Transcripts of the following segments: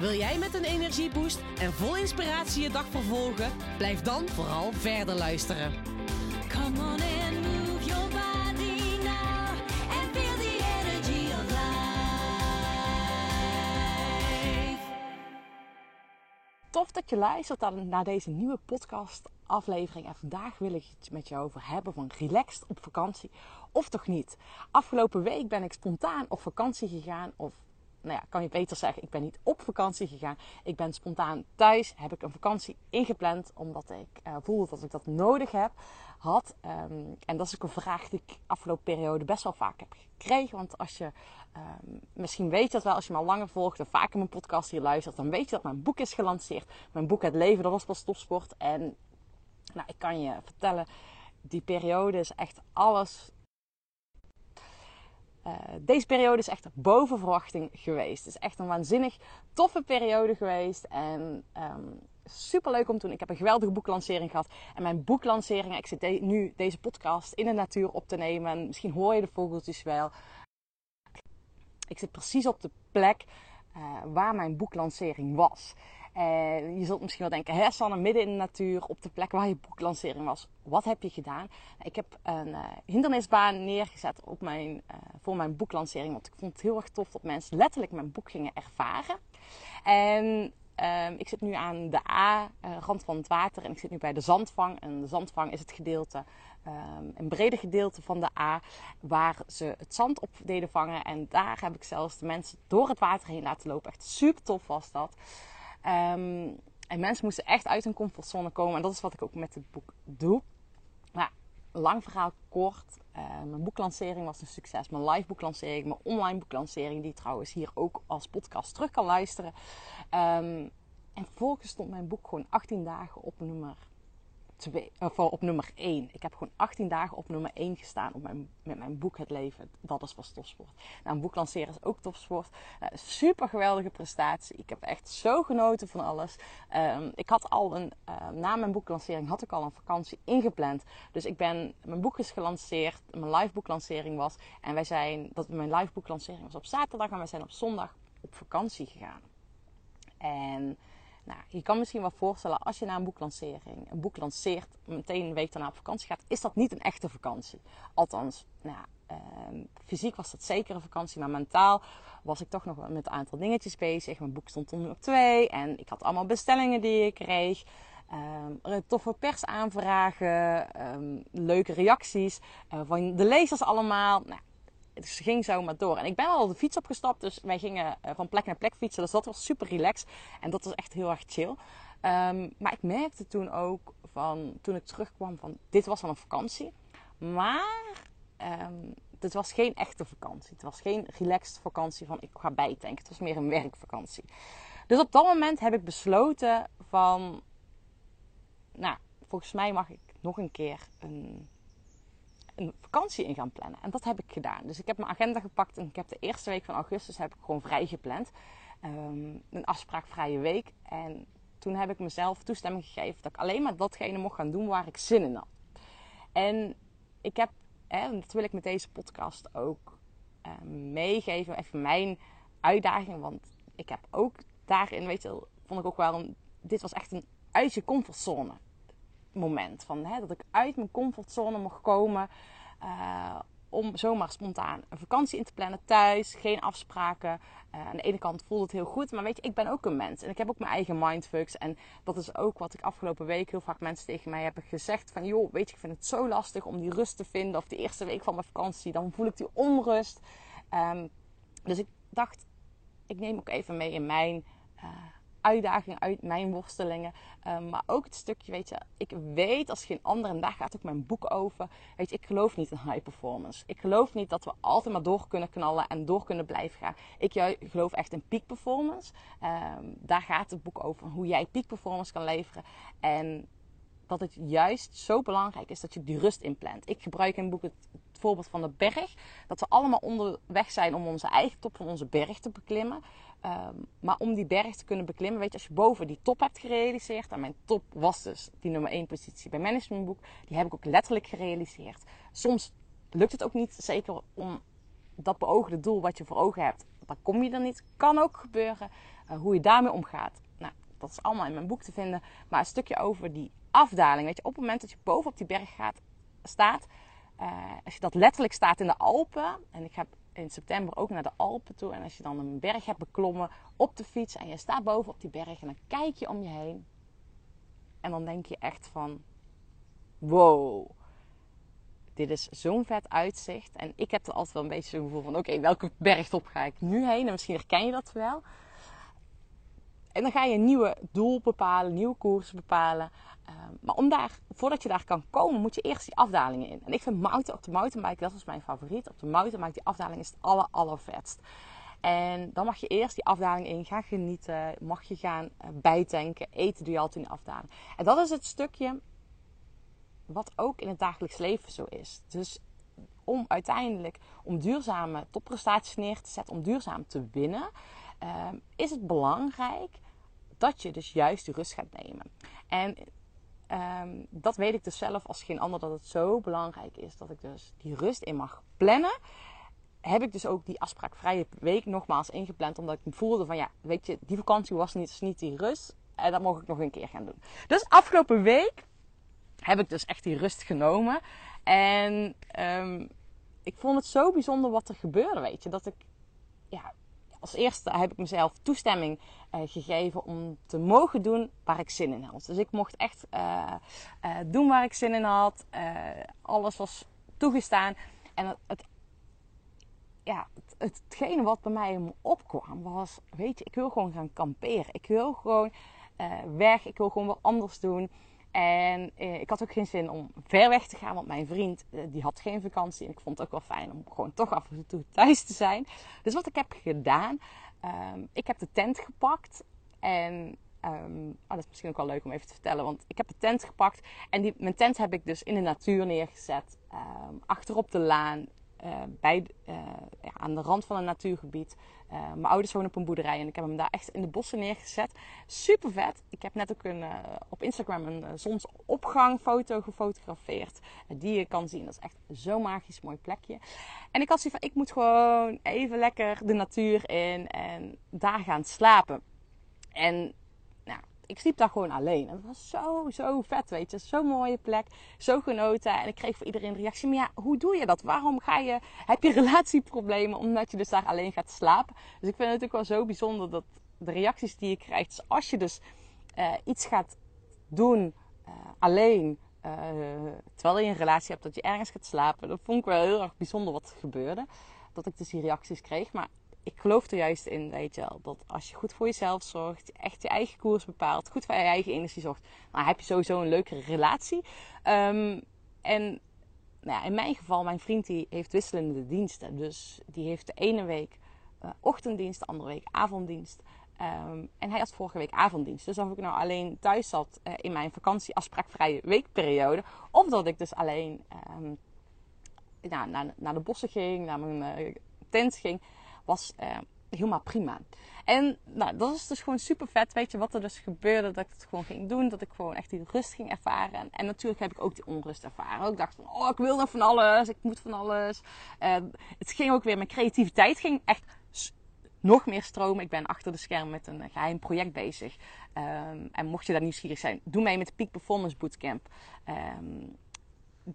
Wil jij met een energieboost en vol inspiratie je dag vervolgen? Blijf dan vooral verder luisteren. Come on and move your body now and feel the energy of life. Tof dat je luistert naar deze nieuwe podcast aflevering. En vandaag wil ik het met je over hebben van relaxed op vakantie of toch niet. Afgelopen week ben ik spontaan op vakantie gegaan of nou ja, kan je beter zeggen, ik ben niet op vakantie gegaan. Ik ben spontaan thuis, heb ik een vakantie ingepland, omdat ik eh, voelde dat ik dat nodig heb, had. Ehm, en dat is ook een vraag die ik afgelopen periode best wel vaak heb gekregen. Want als je, ehm, misschien weet dat wel, als je me al langer volgt en vaker mijn podcast hier luistert, dan weet je dat mijn boek is gelanceerd. Mijn boek Het Leven, was pas topsport. En nou, ik kan je vertellen, die periode is echt alles eh, deze periode is echt boven verwachting geweest. Het is echt een waanzinnig toffe periode geweest. En super leuk om te doen. Ik heb een geweldige boeklancering gehad. En mijn boeklancering, ik zit nu deze podcast in de natuur op te nemen. En misschien hoor je de vogeltjes wel. Ik zit precies op de plek eh, waar mijn boeklancering was. En je zult misschien wel denken, hè Sanne, midden in de natuur, op de plek waar je boeklancering was. Wat heb je gedaan? Ik heb een eh, hindernisbaan neergezet op mijn, eh, voor mijn boeklancering. Want ik vond het heel erg tof dat mensen letterlijk mijn boek gingen ervaren. En ehm, ik zit nu aan de A-rand van het water en ik zit nu bij de zandvang. En de zandvang is het gedeelte, ehm, een breder gedeelte van de A, waar ze het zand op deden vangen. En daar heb ik zelfs de mensen door het water heen laten lopen. Echt super tof was dat. Ehm, en mensen moesten echt uit hun comfortzone komen. En dat is wat ik ook met het boek doe. Maar lang verhaal kort. eh, mijn boeklancering was een succes. Mijn live boeklancering, mijn online boeklancering, die trouwens hier ook als podcast terug kan luisteren. Ehm, en vervolgens stond mijn boek gewoon 18 dagen op nummer 2, of op nummer 1. Ik heb gewoon 18 dagen op nummer 1 gestaan op mijn, met mijn boek Het Leven. Dat is pas topsport. Nou, een boek lanceren is ook topsport. Uh, super geweldige prestatie. Ik heb echt zo genoten van alles. Um, ik had al een, uh, na mijn boeklancering had ik al een vakantie ingepland. Dus ik ben, mijn boek is gelanceerd. Mijn live boeklancering was. En wij zijn, dat mijn live boeklancering was op zaterdag. En wij zijn op zondag op vakantie gegaan. En nou, je kan misschien wel voorstellen, als je na een boeklancering een boek lanceert, meteen een week daarna op vakantie gaat, is dat niet een echte vakantie. Althans, nou, uh, fysiek was dat zeker een vakantie, maar mentaal was ik toch nog met een aantal dingetjes bezig. Mijn boek stond toen op twee en ik had allemaal bestellingen die ik kreeg. Um, toffe persaanvragen, um, leuke reacties uh, van de lezers allemaal. Nou, dus ging zo maar door. En ik ben al de fiets opgestapt, dus wij gingen van plek naar plek fietsen. Dus dat was super relaxed. En dat was echt heel erg chill. Um, maar ik merkte toen ook van, toen ik terugkwam van, dit was wel een vakantie. Maar um, dit was geen echte vakantie. Het was geen relaxed vakantie van, ik ga bijtanken. Het was meer een werkvakantie. Dus op dat moment heb ik besloten van, nou, volgens mij mag ik nog een keer een een vakantie in gaan plannen. En dat heb ik gedaan. Dus ik heb mijn agenda gepakt en ik heb de eerste week van augustus heb ik gewoon vrij gepland. Um, een afspraakvrije week. En toen heb ik mezelf toestemming gegeven dat ik alleen maar datgene mocht gaan doen waar ik zin in had. En ik heb, hè, dat wil ik met deze podcast ook uh, meegeven, even mijn uitdaging. Want ik heb ook daarin, weet je, vond ik ook wel dit was echt een uit je comfortzone moment. Van, hè, dat ik uit mijn comfortzone mocht komen. Uh, om zomaar spontaan een vakantie in te plannen thuis. Geen afspraken. Uh, aan de ene kant voelt het heel goed. Maar weet je, ik ben ook een mens. En ik heb ook mijn eigen mindfucks. En dat is ook wat ik afgelopen week heel vaak mensen tegen mij hebben gezegd. Van joh, weet je, ik vind het zo lastig om die rust te vinden. Of de eerste week van mijn vakantie. Dan voel ik die onrust. Um, dus ik dacht, ik neem ook even mee in mijn... Uitdagingen uit mijn worstelingen. Ehm, maar ook het stukje, weet je, ik weet als geen ander, en daar gaat ook mijn boek over. Weet je, ik geloof niet in high performance. Ik geloof niet dat we altijd maar door kunnen knallen en door kunnen blijven gaan. Ik geloof echt in peak performance. Ehm, daar gaat het boek over, hoe jij peak performance kan leveren. En dat het juist zo belangrijk is dat je die rust inplant. Ik gebruik in het boek het voorbeeld van de berg. Dat we allemaal onderweg zijn om onze eigen top van onze berg te beklimmen. Ehm, maar om die berg te kunnen beklimmen, weet je, als je boven die top hebt gerealiseerd. En mijn top was dus die nummer 1 positie bij Managementboek. Die heb ik ook letterlijk gerealiseerd. Soms lukt het ook niet, zeker om dat beoogde doel wat je voor ogen hebt. Dan kom je er niet. Kan ook gebeuren. Eh, hoe je daarmee omgaat. Nou, dat is allemaal in mijn boek te vinden. Maar een stukje over die afdaling. Weet je, op het moment dat je boven op die berg gaat, staat. eh, als je dat letterlijk staat in de Alpen. En ik ga in september ook naar de Alpen toe. En als je dan een berg hebt beklommen op de fiets. En je staat boven op die berg. En dan kijk je om je heen. En dan denk je echt van... Wow. Dit is zo'n vet uitzicht. En ik heb er altijd wel een beetje zo'n gevoel van... Oké, welke bergtop ga ik nu heen? En misschien herken je dat wel. En dan ga je een nieuwe doel bepalen, nieuwe koers bepalen. Ehm, maar om daar, voordat je daar kan komen, moet je eerst die afdalingen in. En ik vind mountain, op de mountainbike, dat was mijn favoriet. Op de mountainbike, die afdaling is het aller, allervetst. En dan mag je eerst die afdaling in gaan genieten. Mag je gaan eh, bijtanken. Eten doe je altijd in de afdaling. En dat is het stukje wat ook in het dagelijks leven zo is. Dus om uiteindelijk om duurzame topprestaties neer te zetten, om duurzaam te winnen, ehm, is het belangrijk dat je dus juist de rust gaat nemen. En ehm, dat weet ik dus zelf als geen ander dat het zo belangrijk is dat ik dus die rust in mag plannen. Heb ik dus ook die afspraakvrije week nogmaals ingepland, omdat ik voelde van ja, weet je, die vakantie was niet, niet die rust. En dat mocht ik nog een keer gaan doen. Dus afgelopen week heb ik dus echt die rust genomen. En ehm, ik vond het zo bijzonder wat er gebeurde, weet je. Dat ik, ja, als eerste heb ik mezelf toestemming eh, gegeven om te mogen doen waar ik zin in had. Dus ik mocht echt eh, eh, doen waar ik zin in had. Alles was toegestaan. En het, het ja, het, hetgene wat bij mij opkwam was, weet je, ik wil gewoon gaan kamperen. Ik wil gewoon weg. Ik wil gewoon wat anders doen. En eh, ik had ook geen zin om ver weg te gaan, want mijn vriend eh, die had geen vakantie. En ik vond het ook wel fijn om gewoon toch af en toe thuis te zijn. Dus wat ik heb gedaan, ehm, ik heb de tent gepakt. En ehm, oh, dat is misschien ook wel leuk om even te vertellen, want ik heb de tent gepakt. En die, mijn tent heb ik dus in de natuur neergezet, ehm, achterop de laan. Eh, bij, eh, ja, aan de rand van een natuurgebied. Eh, mijn ouders wonen op een boerderij en ik heb hem daar echt in de bossen neergezet. Super vet. Ik heb net ook een, op Instagram een zonsopgangfoto gefotografeerd. die je kan zien. Dat is echt zo'n magisch mooi plekje. En ik had zoiets van, ik moet gewoon even lekker de natuur in en daar gaan slapen. En ik sliep daar gewoon alleen. En het was zo, zo vet, weet je. Zo'n mooie plek. Zo genoten. En ik kreeg voor iedereen een reactie. Maar ja, hoe doe je dat? Waarom ga je, heb je relatieproblemen omdat je dus daar alleen gaat slapen? Dus ik vind het ook wel zo bijzonder dat de reacties die je krijgt. Dus als je dus eh, iets gaat doen eh, alleen... eh, terwijl je een relatie hebt, dat je ergens gaat slapen. Dat vond ik wel heel erg bijzonder wat er gebeurde. Dat ik dus die reacties kreeg. Maar ik geloof er juist in, weet je wel, dat als je goed voor jezelf zorgt, echt je eigen koers bepaalt, goed voor je eigen energie zorgt, dan heb je sowieso een leukere relatie. Ehm, en nou ja, in mijn geval, mijn vriend die heeft wisselende diensten. Dus die heeft de ene week eh, ochtenddienst, de andere week avonddienst. Ehm, en hij had vorige week avonddienst. Dus of ik nou alleen thuis zat eh, in mijn vakantie afspraakvrije weekperiode. Of dat ik dus alleen ehm, naar, naar de bossen ging, naar mijn eh, tent ging, was eh, helemaal prima. En nou, dat is dus gewoon super vet. Weet je wat er dus gebeurde? Dat ik het gewoon ging doen. Dat ik gewoon echt die rust ging ervaren. En, natuurlijk heb ik ook die onrust ervaren. Ik dacht van, oh, ik wil nog van alles. Ik moet van alles. Eh, het ging ook weer, mijn creativiteit ging echt nog meer stromen. Ik ben achter de scherm met een geheim project bezig. Ehm, en mocht je daar nieuwsgierig zijn, doe mee met de Peak Performance Bootcamp. Ehm,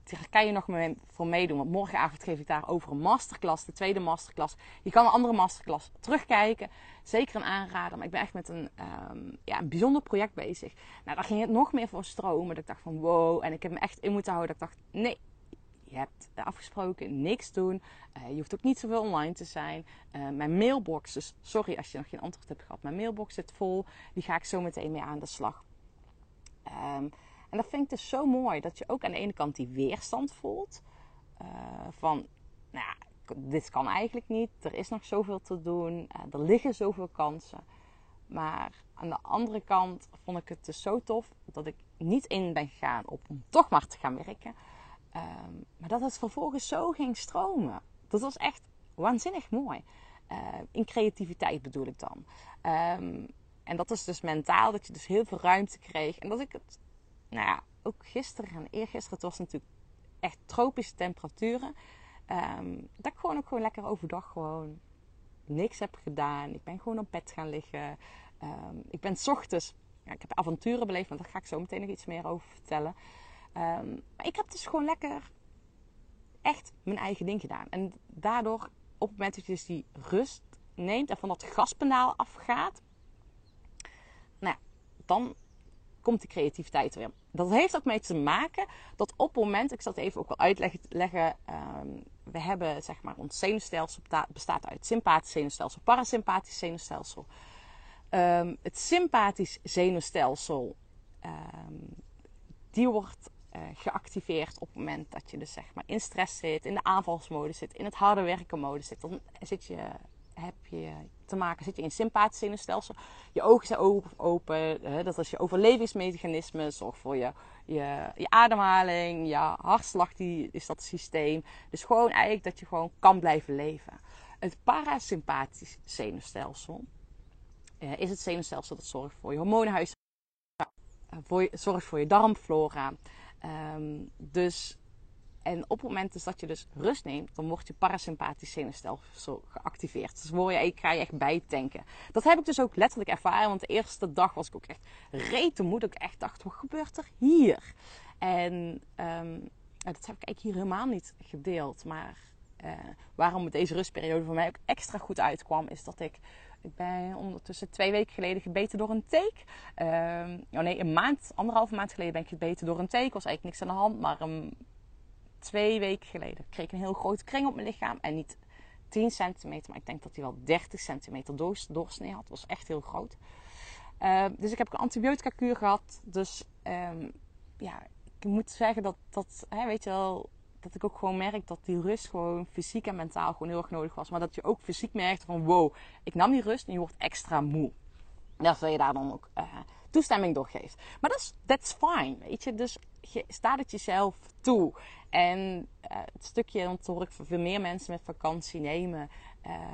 daar kan je nog mee, voor meedoen. Want morgenavond geef ik daar over een masterclass, de tweede masterclass. Je kan een andere masterclass terugkijken. Zeker een aanrader. Maar ik ben echt met een, ehm, ja, een bijzonder project bezig. Nou, daar ging het nog meer voor stromen. Dat ik dacht van wow. En ik heb me echt in moeten houden. Dat ik dacht, nee, je hebt afgesproken niks doen. Eh, je hoeft ook niet zoveel online te zijn. Eh, mijn mailbox, dus sorry als je nog geen antwoord hebt gehad. Mijn mailbox zit vol. Die ga ik zo meteen mee aan de slag. Ehm, en dat vind ik dus zo mooi. Dat je ook aan de ene kant die weerstand voelt. eh, van, nou ja, dit kan eigenlijk niet. Er is nog zoveel te doen. eh, er liggen zoveel kansen. Maar aan de andere kant vond ik het dus zo tof dat ik niet in ben gegaan op om toch maar te gaan werken. Ehm, maar dat het vervolgens zo ging stromen. Dat was echt waanzinnig mooi. Eh, in creativiteit bedoel ik dan. Ehm, en dat is dus mentaal, dat je dus heel veel ruimte kreeg. En dat ik het, nou ja, ook gisteren en eergisteren, het was natuurlijk echt tropische temperaturen. Ehm, dat ik gewoon ook gewoon lekker overdag gewoon niks heb gedaan. Ik ben gewoon op bed gaan liggen. Ehm, ik ben 's ochtends, ja, ik heb avonturen beleefd, maar daar ga ik zo meteen nog iets meer over vertellen. Ehm, maar ik heb dus gewoon lekker echt mijn eigen ding gedaan. En daardoor, op het moment dat je dus die rust neemt en van dat gaspedaal afgaat, nou dan komt die creativiteit weer. Dat heeft ook mee te maken dat op het moment, ik zal het even ook wel uitleggen, leggen, ehm, we hebben zeg maar ons zenuwstelsel besta- bestaat uit sympathisch zenuwstelsel, parasympathisch zenuwstelsel. Ehm, het sympathisch zenuwstelsel, ehm, die wordt eh, geactiveerd op het moment dat je dus zeg maar in stress zit, in de aanvalsmodus zit, in het harde werken modus zit. Dan zit je, heb je te maken, zit je in het sympathisch zenuwstelsel. Je ogen zijn open, open hè, dat is je overlevingsmechanisme, zorgt voor je, je, je ademhaling, je hartslag, die is dat systeem. Dus gewoon eigenlijk dat je gewoon kan blijven leven. Het parasympathisch zenuwstelsel eh, is het zenuwstelsel dat zorgt voor je hormonenhuis, eh, voor je, zorgt voor je darmflora. Ehm, dus, en op het moment dus dat je dus rust neemt, dan wordt je parasympathisch zenuwstelsel geactiveerd. Dus word je, ik ga je echt bijtanken. Dat heb ik dus ook letterlijk ervaren, want de eerste dag was ik ook echt moe. Dat ik echt dacht, wat gebeurt er hier? En ehm, dat heb ik eigenlijk hier helemaal niet gedeeld. Maar eh, waarom deze rustperiode voor mij ook extra goed uitkwam, is dat ik ik ben ondertussen twee weken geleden gebeten door een teek. Ehm, oh nee, een maand, anderhalve maand geleden ben ik gebeten door een teek. was eigenlijk niks aan de hand, maar um, twee weken geleden kreeg ik een heel grote kring op mijn lichaam. En niet 10 centimeter, maar ik denk dat hij wel 30 centimeter doors, doorsnee had. Was echt heel groot. Uh, dus ik heb een antibiotica kuur gehad. Dus um, ja, ik moet zeggen dat, dat hè, weet je wel, dat ik ook gewoon merk dat die rust gewoon fysiek en mentaal gewoon heel erg nodig was. Maar dat je ook fysiek merkte van wow, ik nam die rust en je wordt extra moe. Dat wil je daar dan ook uh, toestemming door geeft. Maar dat is that's fine, weet je. Dus je staat het jezelf toe. En uh, het stukje, want hoor ik veel meer mensen met vakantie nemen.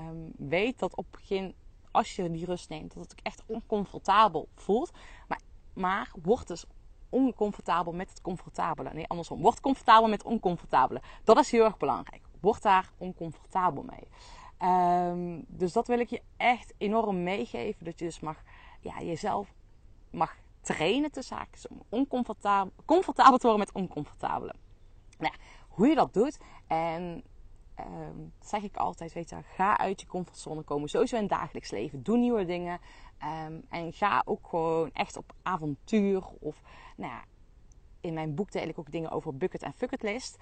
Um, weet dat op het begin, als je die rust neemt, dat het ook echt oncomfortabel voelt. Maar, maar wordt dus oncomfortabel met het comfortabele. Nee, andersom. Word comfortabel met oncomfortabele. Dat is heel erg belangrijk. Word daar oncomfortabel mee. Um, dus dat wil ik je echt enorm meegeven. Dat je dus mag, ja, jezelf mag trainen te zaken. Om oncomfortabel comfortabel te worden met oncomfortabele. Nou, hoe je dat doet. En um, zeg ik altijd, weet je, ga uit je comfortzone komen. Sowieso in het dagelijks leven. Doe nieuwe dingen. Um, en ga ook gewoon echt op avontuur. Of nou ja, in mijn boek deel ik ook dingen over bucket en fucket list.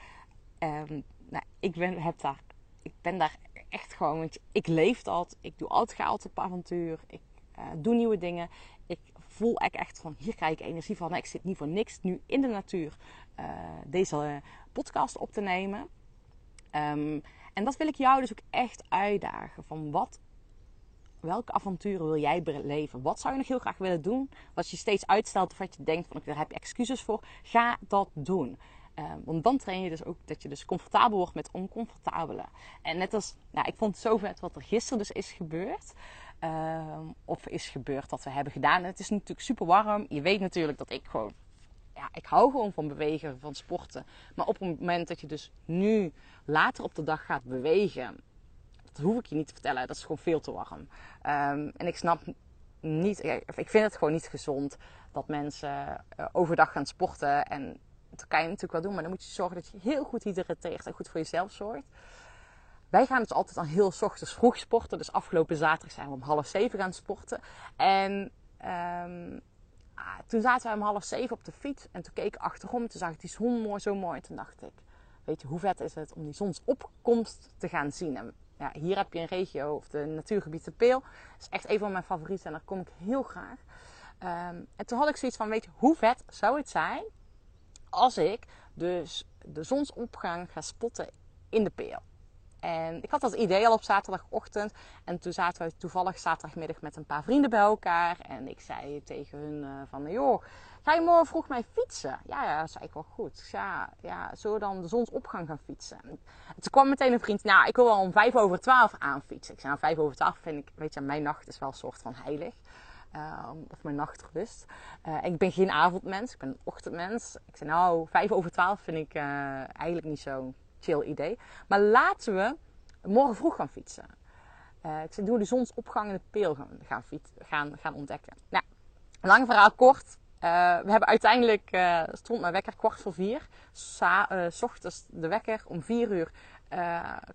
Um, nou, ik ben, heb daar, ik ben daar echt gewoon, ik leef dat. Ik doe altijd, ga altijd op avontuur. Ik uh, doe nieuwe dingen. Ik voel echt van, hier krijg ik energie van. Ik zit niet voor niks nu in de natuur uh, deze podcast op te nemen. Um, en dat wil ik jou dus ook echt uitdagen. Van wat welke avonturen wil jij beleven? Wat zou je nog heel graag willen doen? Wat je steeds uitstelt of wat je denkt van daar heb excuses voor. Ga dat doen. Uh, want dan train je dus ook dat je dus comfortabel wordt met oncomfortabele. En net als, nou, ik vond het zo vet wat er gisteren dus is gebeurd. Uh, of is gebeurd dat we hebben gedaan. Het is natuurlijk super warm. Je weet natuurlijk dat ik gewoon ja, ik hou gewoon van bewegen, van sporten. Maar op het moment dat je dus nu later op de dag gaat bewegen, dat hoef ik je niet te vertellen. Dat is gewoon veel te warm. Um, en ik snap niet, ik vind het gewoon niet gezond dat mensen uh, overdag gaan sporten. En dat kan je natuurlijk wel doen, maar dan moet je zorgen dat je heel goed hydrateert en goed voor jezelf zorgt. Wij gaan dus altijd al heel ochtends vroeg sporten. Dus afgelopen zaterdag zijn we om half zeven gaan sporten. En um, ah, toen zaten we om half zeven op de fiets. En toen keek ik achterom. Toen zag ik die zon mooi, zo mooi. En toen dacht ik, weet je, hoe vet is het om die zonsopkomst te gaan zien? En ja, hier heb je een regio, of de natuurgebied de Peel. Dat is echt een van mijn favorieten en daar kom ik heel graag. Ehm, en toen had ik zoiets van, weet je, hoe vet zou het zijn als ik dus de zonsopgang ga spotten in de Peel? En ik had dat idee al op zaterdagochtend. En toen zaten we toevallig zaterdagmiddag met een paar vrienden bij elkaar. En ik zei tegen hun uh, van, joh, ga je morgen vroeg mij fietsen? Ja, ja, dat zei ik wel goed. Ja, ja, zullen dan de zonsopgang gaan fietsen? En toen kwam meteen een vriend, nou, ik wil wel om vijf over twaalf aanfietsen. Ik zei, nou, vijf over twaalf vind ik, weet je, mijn nacht is wel een soort van heilig. Uh, of mijn nachtrust. Uh, ik ben geen avondmens, ik ben een ochtendmens. Ik zei, nou, vijf over twaalf vind ik uh, eigenlijk niet zo'n chill idee. Maar laten we morgen vroeg gaan fietsen. Uh, ik zei, doen we de zonsopgang in de peel gaan, gaan, gaan, gaan ontdekken. Nou, lang verhaal kort. Uh, we hebben uiteindelijk, uh, stond mijn wekker kwart voor vier. Sa ochtends de wekker om vier uur.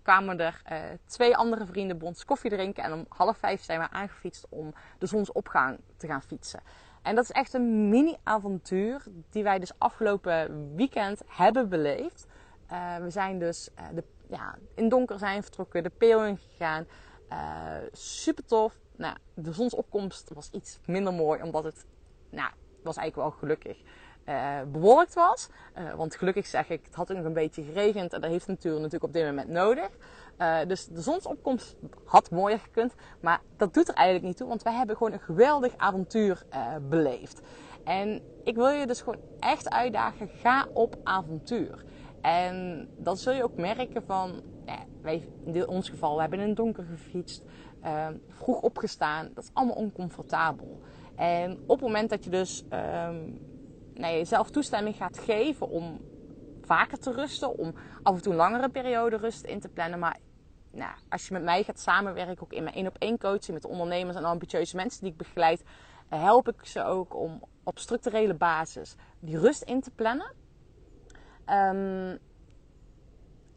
kwamen er twee andere vrienden bij ons koffie drinken. En om half vijf zijn we aangefietst om de zonsopgang te gaan fietsen. En dat is echt een mini-avontuur die wij dus afgelopen weekend hebben beleefd. Uh, we zijn dus uh, de, ja, in donker zijn vertrokken, de peel gegaan. Uh, super tof. Nou, de zonsopkomst was iets minder mooi, omdat het, nou, was eigenlijk wel gelukkig bewolkt was. want gelukkig zeg ik, het had ook nog een beetje geregend en dat heeft natuurlijk, natuurlijk op dit moment nodig. dus de zonsopkomst had mooier gekund, maar dat doet er eigenlijk niet toe, want wij hebben gewoon een geweldig avontuur beleefd. En ik wil je dus gewoon echt uitdagen, ga op avontuur. En dat zul je ook merken van, ja, wij, in ons geval, we hebben in het donker gefietst, uh, vroeg opgestaan. Dat is allemaal oncomfortabel. En op het moment dat je dus um, nou, jezelf toestemming gaat geven om vaker te rusten, om af en toe een langere periode rust in te plannen. Maar nou, als je met mij gaat samenwerken, ook in mijn één op één coaching met de ondernemers en ambitieuze mensen die ik begeleid, help ik ze ook om op structurele basis die rust in te plannen. Um,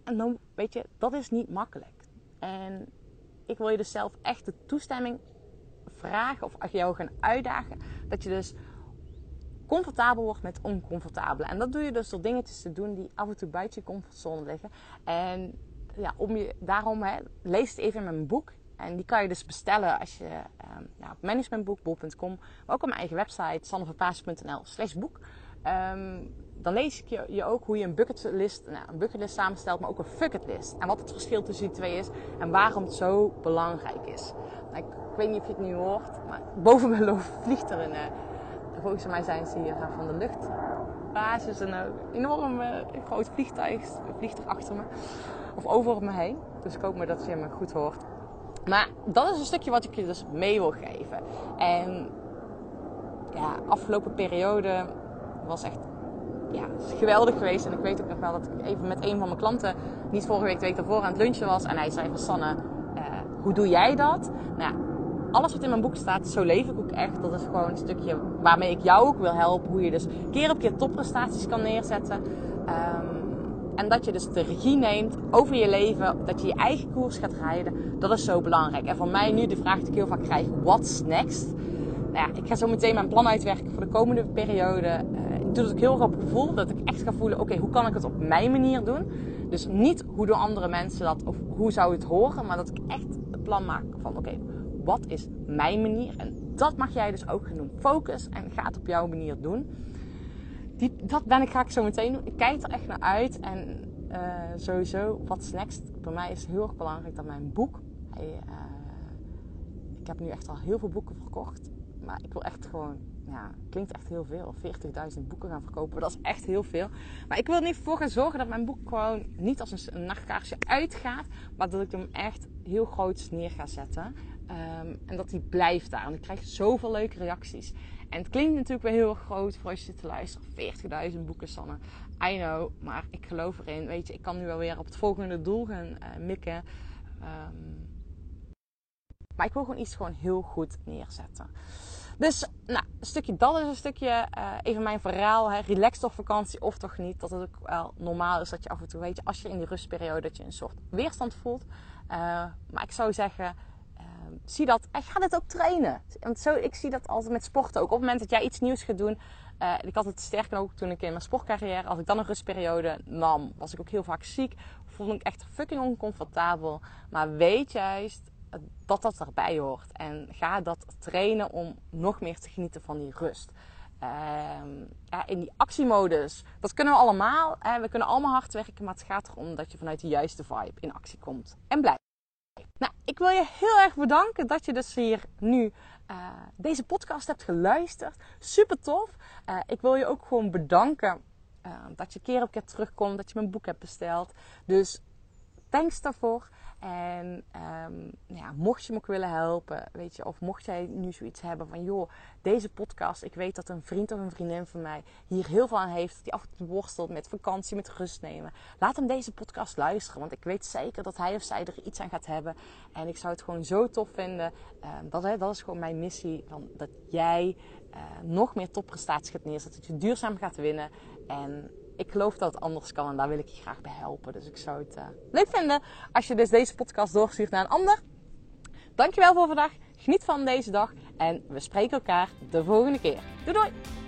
en dan, weet je, dat is niet makkelijk. En ik wil je dus zelf echt de toestemming vragen of jou gaan uitdagen, dat je dus comfortabel wordt met oncomfortabele. En dat doe je dus door dingetjes te doen die af en toe buiten je comfortzone liggen. En ja, om je, daarom hè, lees het even in mijn boek. En die kan je dus bestellen als je um, nou, op managementboek.com, maar ook op mijn eigen website sanneverpaas.nl slash boek. Um, dan lees ik je, je ook hoe je een bucketlist, nou, een bucketlist samenstelt, maar ook een fucketlist. En wat het verschil tussen die twee is en waarom het zo belangrijk is. Nou, ik, weet niet of je het nu hoort, maar boven mijn loop vliegt er een, uh, volgens mij zijn ze hier van de luchtbasis, een enorm uh, groot vliegtuig vliegt er achter me. Of over me heen. Dus ik hoop maar dat je me goed hoort. Maar dat is een stukje wat ik je dus mee wil geven. En ja, afgelopen periode was echt ja, geweldig geweest. En ik weet ook nog wel dat ik even met een van mijn klanten, niet vorige week, de week daarvoor, aan het lunchen was. En hij zei van Sanne, uh, hoe doe jij dat? Nou ja, alles wat in mijn boek staat, zo leef ik ook echt. Dat is gewoon een stukje waarmee ik jou ook wil helpen. Hoe je dus keer op keer topprestaties kan neerzetten. Um, en dat je dus de regie neemt over je leven. Dat je je eigen koers gaat rijden. Dat is zo belangrijk. En voor mij nu de vraag die ik heel vaak krijg. What's next? Nou ja, ik ga zo meteen mijn plan uitwerken voor de komende periode. Het ook heel op gevoel. Dat ik echt ga voelen, oké, hoe kan ik het op mijn manier doen? Dus niet hoe doen andere mensen dat of hoe zou het horen. Maar dat ik echt een plan maak van, oké, wat is mijn manier? En dat mag jij dus ook gaan doen. Focus en ga het op jouw manier doen. Die, dat ben ik, ga ik zo meteen doen. Ik kijk er echt naar uit. En uh, sowieso, wat next? Bij mij is heel erg belangrijk dat mijn boek... Uh, ik heb nu echt al heel veel boeken verkocht. Maar ik wil echt gewoon ja, klinkt echt heel veel. 40.000 boeken gaan verkopen, dat is echt heel veel. Maar ik wil er niet voor gaan zorgen dat mijn boek gewoon niet als een, nachtkaarsje uitgaat, maar dat ik hem echt heel groot neer ga zetten. Um, en dat hij blijft daar. En ik krijg zoveel leuke reacties. En het klinkt natuurlijk wel heel groot voor als je zit te luisteren. 40.000 boeken, Sanne. I know, maar ik geloof erin. Weet je, ik kan nu wel weer op het volgende doel gaan uh, mikken. Um, maar ik wil gewoon iets gewoon heel goed neerzetten. Dus nou, een stukje dat is een stukje uh, even mijn verhaal. Hè. Relaxed op vakantie of toch niet. Dat het ook wel normaal is dat je af en toe weet je, als je in die rustperiode dat je een soort weerstand voelt. Uh, maar ik zou zeggen, uh, zie dat. En ga dit ook trainen. Want zo, ik zie dat altijd met sporten ook. Op het moment dat jij iets nieuws gaat doen, Eh, ik had het sterker ook toen ik in mijn sportcarrière, als ik dan een rustperiode nam, was ik ook heel vaak ziek. Voelde ik echt fucking oncomfortabel. Maar weet juist dat dat erbij hoort. En ga dat trainen om nog meer te genieten van die rust. Ehm, ja, in die actiemodus, dat kunnen we allemaal. Hè? We kunnen allemaal hard werken, maar het gaat erom dat je vanuit de juiste vibe in actie komt. En blijf. Nou, ik wil je heel erg bedanken dat je dus hier nu uh, deze podcast hebt geluisterd. Super tof. Uh, ik wil je ook gewoon bedanken uh, dat je keer op keer terugkomt, dat je mijn boek hebt besteld. Dus thanks daarvoor. En um, ja, mocht je me ook willen helpen, weet je, of mocht jij nu zoiets hebben van, joh, deze podcast, ik weet dat een vriend of een vriendin van mij hier heel veel aan heeft, die af en toe worstelt met vakantie, met rust nemen. Laat hem deze podcast luisteren, want ik weet zeker dat hij of zij er iets aan gaat hebben. En ik zou het gewoon zo tof vinden. Um, dat, hè, dat is gewoon mijn missie, van, dat jij uh, nog meer topprestaties gaat neerzetten, dat je duurzaam gaat winnen. En ik geloof dat het anders kan en daar wil ik je graag bij helpen. Dus ik zou het uh, leuk vinden als je dus deze podcast doorstuurt naar een ander. Dankjewel voor vandaag. Geniet van deze dag en we spreken elkaar de volgende keer. Doei doei!